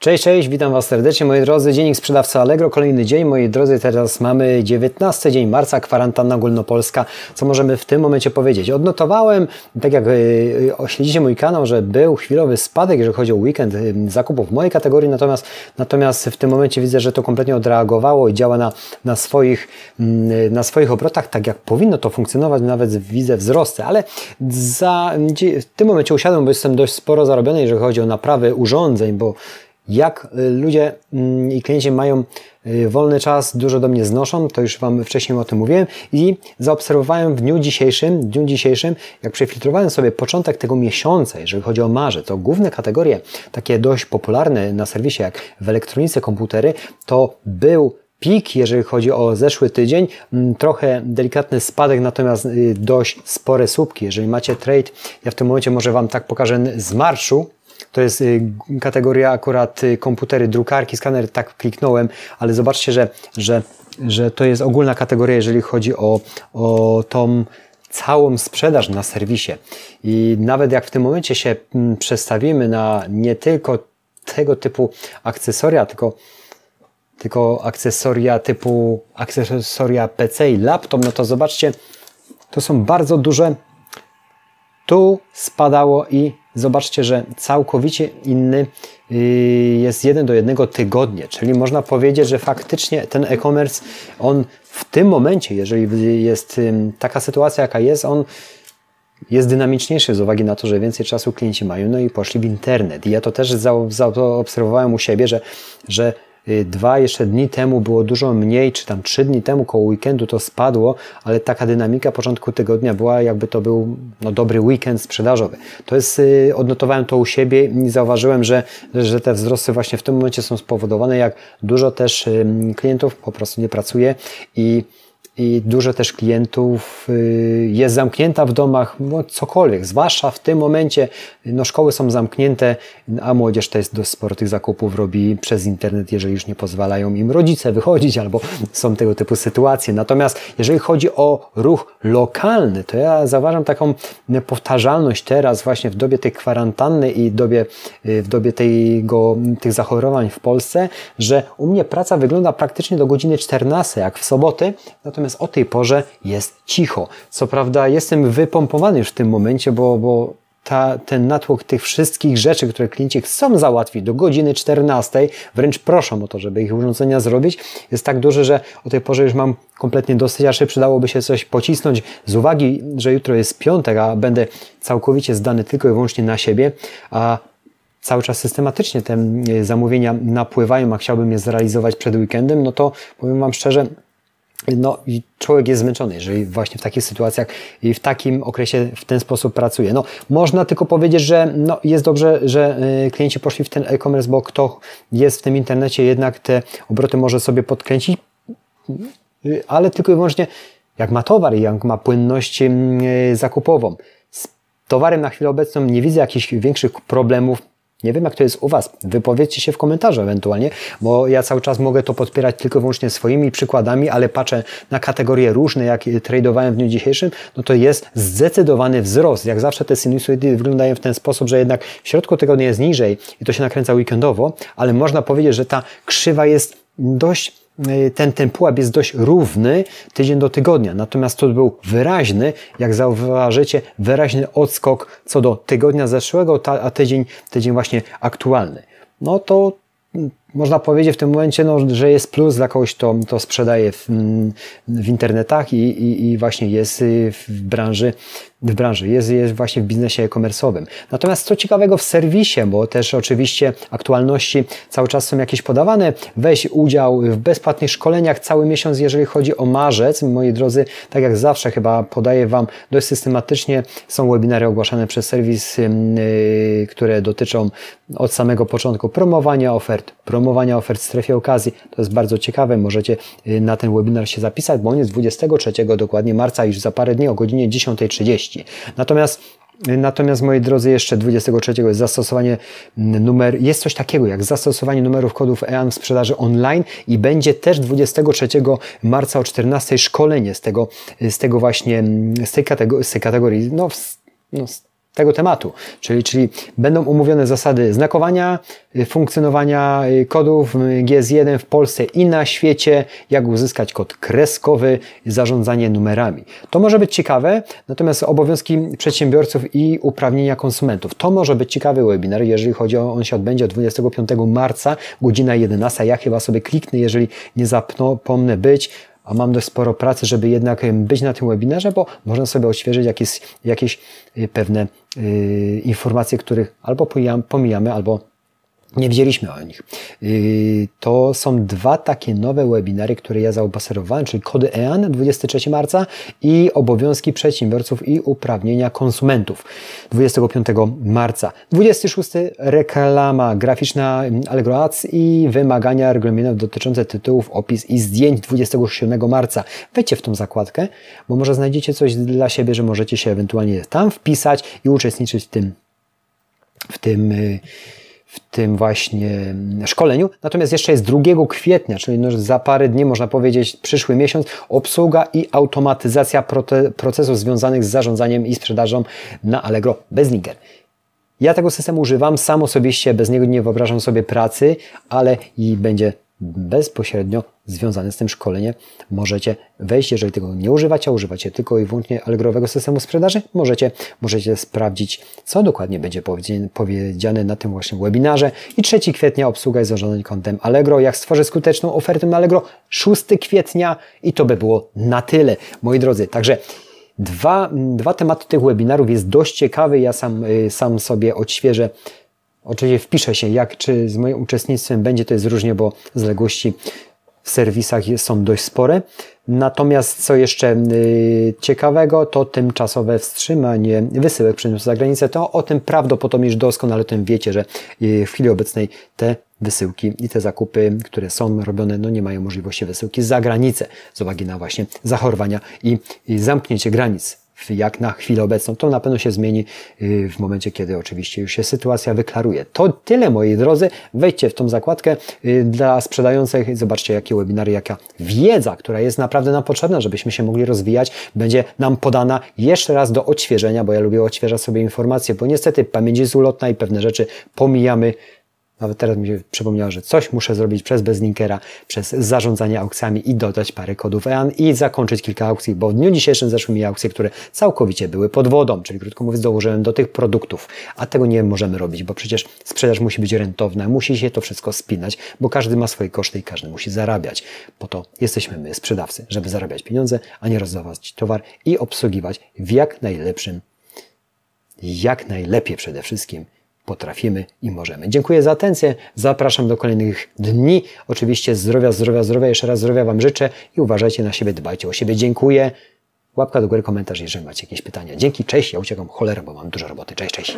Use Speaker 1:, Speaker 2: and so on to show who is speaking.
Speaker 1: Cześć, cześć, witam Was serdecznie, moi drodzy. Dziennik sprzedawca Allegro, kolejny dzień. Moi drodzy, teraz mamy 19 dzień marca, kwarantanna ogólnopolska. Co możemy w tym momencie powiedzieć? Odnotowałem, tak jak yy, śledzicie mój kanał, że był chwilowy spadek, jeżeli chodzi o weekend yy, zakupów mojej kategorii, natomiast, natomiast w tym momencie widzę, że to kompletnie odreagowało i działa na, na, swoich, yy, na swoich obrotach, tak jak powinno to funkcjonować, nawet widzę wzrosty, ale za, w tym momencie usiadłem, bo jestem dość sporo zarobiony, jeżeli chodzi o naprawy urządzeń, bo jak y, ludzie mm, i klienci mają y, wolny czas, dużo do mnie znoszą, to już Wam wcześniej o tym mówiłem i zaobserwowałem w dniu dzisiejszym, dniu dzisiejszym, jak przefiltrowałem sobie początek tego miesiąca, jeżeli chodzi o marzec, to główne kategorie, takie dość popularne na serwisie, jak w elektronice komputery, to był pik, jeżeli chodzi o zeszły tydzień, mm, trochę delikatny spadek, natomiast y, dość spore słupki. Jeżeli macie trade, ja w tym momencie może Wam tak pokażę z marszu, to jest y, kategoria akurat y, komputery, drukarki, skaner, tak kliknąłem, ale zobaczcie, że, że, że to jest ogólna kategoria, jeżeli chodzi o, o tą całą sprzedaż na serwisie. I nawet jak w tym momencie się mm, przestawimy na nie tylko tego typu akcesoria, tylko tylko akcesoria typu akcesoria PC i laptop, no to zobaczcie, to są bardzo duże. Tu spadało i zobaczcie, że całkowicie inny y, jest jeden do jednego tygodnie, czyli można powiedzieć, że faktycznie ten e-commerce, on w tym momencie, jeżeli jest taka sytuacja, jaka jest, on jest dynamiczniejszy z uwagi na to, że więcej czasu klienci mają, no i poszli w internet. I ja to też zaobserwowałem u siebie, że, że dwa jeszcze dni temu było dużo mniej, czy tam trzy dni temu koło weekendu to spadło, ale taka dynamika początku tygodnia była, jakby to był no, dobry weekend sprzedażowy. To jest, y, odnotowałem to u siebie i zauważyłem, że, że te wzrosty właśnie w tym momencie są spowodowane, jak dużo też klientów po prostu nie pracuje i i dużo też klientów y, jest zamknięta w domach, no cokolwiek, zwłaszcza w tym momencie, no szkoły są zamknięte, a młodzież też dość sporo tych zakupów robi przez internet, jeżeli już nie pozwalają im rodzice wychodzić, albo są tego typu sytuacje. Natomiast jeżeli chodzi o ruch lokalny, to ja zauważam taką powtarzalność teraz właśnie w dobie tej kwarantanny i dobie, y, w dobie tego, tych zachorowań w Polsce, że u mnie praca wygląda praktycznie do godziny 14, jak w soboty, natomiast natomiast o tej porze jest cicho. Co prawda jestem wypompowany już w tym momencie, bo, bo ta, ten natłok tych wszystkich rzeczy, które klienci chcą załatwić do godziny 14, wręcz proszą o to, żeby ich urządzenia zrobić, jest tak duży, że o tej porze już mam kompletnie dosyć, aż przydałoby się coś pocisnąć z uwagi, że jutro jest piątek, a będę całkowicie zdany tylko i wyłącznie na siebie, a cały czas systematycznie te zamówienia napływają, a chciałbym je zrealizować przed weekendem, no to powiem Wam szczerze, no i człowiek jest zmęczony, jeżeli właśnie w takich sytuacjach i w takim okresie w ten sposób pracuje. No, można tylko powiedzieć, że no, jest dobrze, że y, klienci poszli w ten e-commerce, bo kto jest w tym internecie, jednak te obroty może sobie podkręcić, y, ale tylko i wyłącznie jak ma towar i jak ma płynność y, zakupową. Z towarem na chwilę obecną nie widzę jakichś większych problemów, nie wiem, jak to jest u Was. Wypowiedzcie się w komentarzu ewentualnie, bo ja cały czas mogę to podpierać tylko wyłącznie swoimi przykładami, ale patrzę na kategorie różne, jak tradowałem w dniu dzisiejszym, no to jest zdecydowany wzrost. Jak zawsze te sinusoidy wyglądają w ten sposób, że jednak w środku tygodnia jest niżej i to się nakręca weekendowo, ale można powiedzieć, że ta krzywa jest dość ten, ten pułap jest dość równy tydzień do tygodnia. Natomiast to był wyraźny, jak zauważycie, wyraźny odskok co do tygodnia zeszłego, a tydzień, tydzień właśnie aktualny. No to można powiedzieć w tym momencie, no, że jest plus dla kogoś, kto to sprzedaje w, w internetach i, i, i właśnie jest w branży w branży, jest, jest właśnie w biznesie e-commerce'owym. Natomiast co ciekawego w serwisie, bo też oczywiście aktualności cały czas są jakieś podawane, weź udział w bezpłatnych szkoleniach cały miesiąc, jeżeli chodzi o marzec. Moi drodzy, tak jak zawsze chyba podaję Wam dość systematycznie, są webinary ogłaszane przez serwis, yy, które dotyczą od samego początku promowania ofert, promowania ofert w strefie okazji. To jest bardzo ciekawe, możecie yy, na ten webinar się zapisać, bo on jest 23 dokładnie marca, już za parę dni o godzinie 10.30. Natomiast Natomiast, moi drodzy, jeszcze 23 jest zastosowanie numer, jest coś takiego jak zastosowanie numerów kodów EAN w sprzedaży online i będzie też 23 marca o 14 szkolenie z tego, z tego właśnie, z tej kategorii, z tej kategorii no, no, tego tematu, czyli, czyli będą umówione zasady znakowania, y, funkcjonowania y, kodów y, GS1 w Polsce i na świecie, jak uzyskać kod kreskowy, zarządzanie numerami. To może być ciekawe, natomiast obowiązki przedsiębiorców i uprawnienia konsumentów. To może być ciekawy webinar, jeżeli chodzi o, on się odbędzie 25 marca, godzina 11. Ja chyba sobie kliknę, jeżeli nie zapomnę być a mam dość sporo pracy, żeby jednak być na tym webinarze, bo można sobie odświeżyć jakieś, jakieś pewne y, informacje, których albo pomijamy, albo nie wzięliśmy o nich. Y, to są dwa takie nowe webinary, które ja zaobserwowałem, czyli kody EAN 23 marca i obowiązki przedsiębiorców i uprawnienia konsumentów 25 marca. 26 reklama graficzna Allegro Ads i wymagania regulaminów dotyczące tytułów, opis i zdjęć 27 marca. Wejdźcie w tą zakładkę, bo może znajdziecie coś dla siebie, że możecie się ewentualnie tam wpisać i uczestniczyć w tym w tym y, w tym właśnie szkoleniu. Natomiast jeszcze jest 2 kwietnia, czyli no za parę dni, można powiedzieć, przyszły miesiąc, obsługa i automatyzacja procesów związanych z zarządzaniem i sprzedażą na Allegro bez Niger. Ja tego systemu używam, sam osobiście bez niego nie wyobrażam sobie pracy, ale i będzie bezpośrednio związane z tym szkolenie. Możecie wejść, jeżeli tego nie używacie, a używacie tylko i wyłącznie Allegrowego systemu sprzedaży, możecie, możecie sprawdzić, co dokładnie będzie powiedziane na tym właśnie webinarze. I 3 kwietnia obsługa i zarządzanie kontem Allegro. Jak stworzyć skuteczną ofertę na Allegro? 6 kwietnia i to by było na tyle, moi drodzy. Także dwa, dwa tematy tych webinarów jest dość ciekawy. Ja sam, y, sam sobie odświeżę Oczywiście wpiszę się, jak czy z moim uczestnictwem będzie, to jest różnie, bo zaległości w serwisach są dość spore. Natomiast co jeszcze yy, ciekawego, to tymczasowe wstrzymanie wysyłek przenosu za granicę. To o tym prawdopodobnie już doskonale tym wiecie, że yy, w chwili obecnej te wysyłki i te zakupy, które są robione, no nie mają możliwości wysyłki za granicę z uwagi na właśnie zachorowania i zamknięcie granic jak na chwilę obecną. To na pewno się zmieni y, w momencie, kiedy oczywiście już się sytuacja wyklaruje. To tyle, moi drodzy. Wejdźcie w tą zakładkę y, dla sprzedających. Zobaczcie, jakie webinary, jaka wiedza, która jest naprawdę nam potrzebna, żebyśmy się mogli rozwijać, będzie nam podana jeszcze raz do odświeżenia, bo ja lubię odświeżać sobie informacje, bo niestety pamięć jest ulotna i pewne rzeczy pomijamy nawet teraz mi się przypomniało, że coś muszę zrobić przez bezlinkera, przez zarządzanie aukcjami i dodać parę kodów EAN i zakończyć kilka aukcji, bo w dniu dzisiejszym zeszły mi aukcje, które całkowicie były pod wodą, czyli krótko mówiąc dołożyłem do tych produktów, a tego nie możemy robić, bo przecież sprzedaż musi być rentowna, musi się to wszystko spinać, bo każdy ma swoje koszty i każdy musi zarabiać. Po to jesteśmy my, sprzedawcy, żeby zarabiać pieniądze, a nie rozdawać towar i obsługiwać w jak najlepszym, jak najlepiej przede wszystkim potrafimy i możemy. Dziękuję za atencję. Zapraszam do kolejnych dni. Oczywiście zdrowia, zdrowia, zdrowia. Jeszcze raz zdrowia Wam życzę i uważajcie na siebie, dbajcie o siebie. Dziękuję. Łapka do góry, komentarz, jeżeli macie jakieś pytania. Dzięki, cześć. Ja uciekam cholera, bo mam dużo roboty. Cześć, cześć.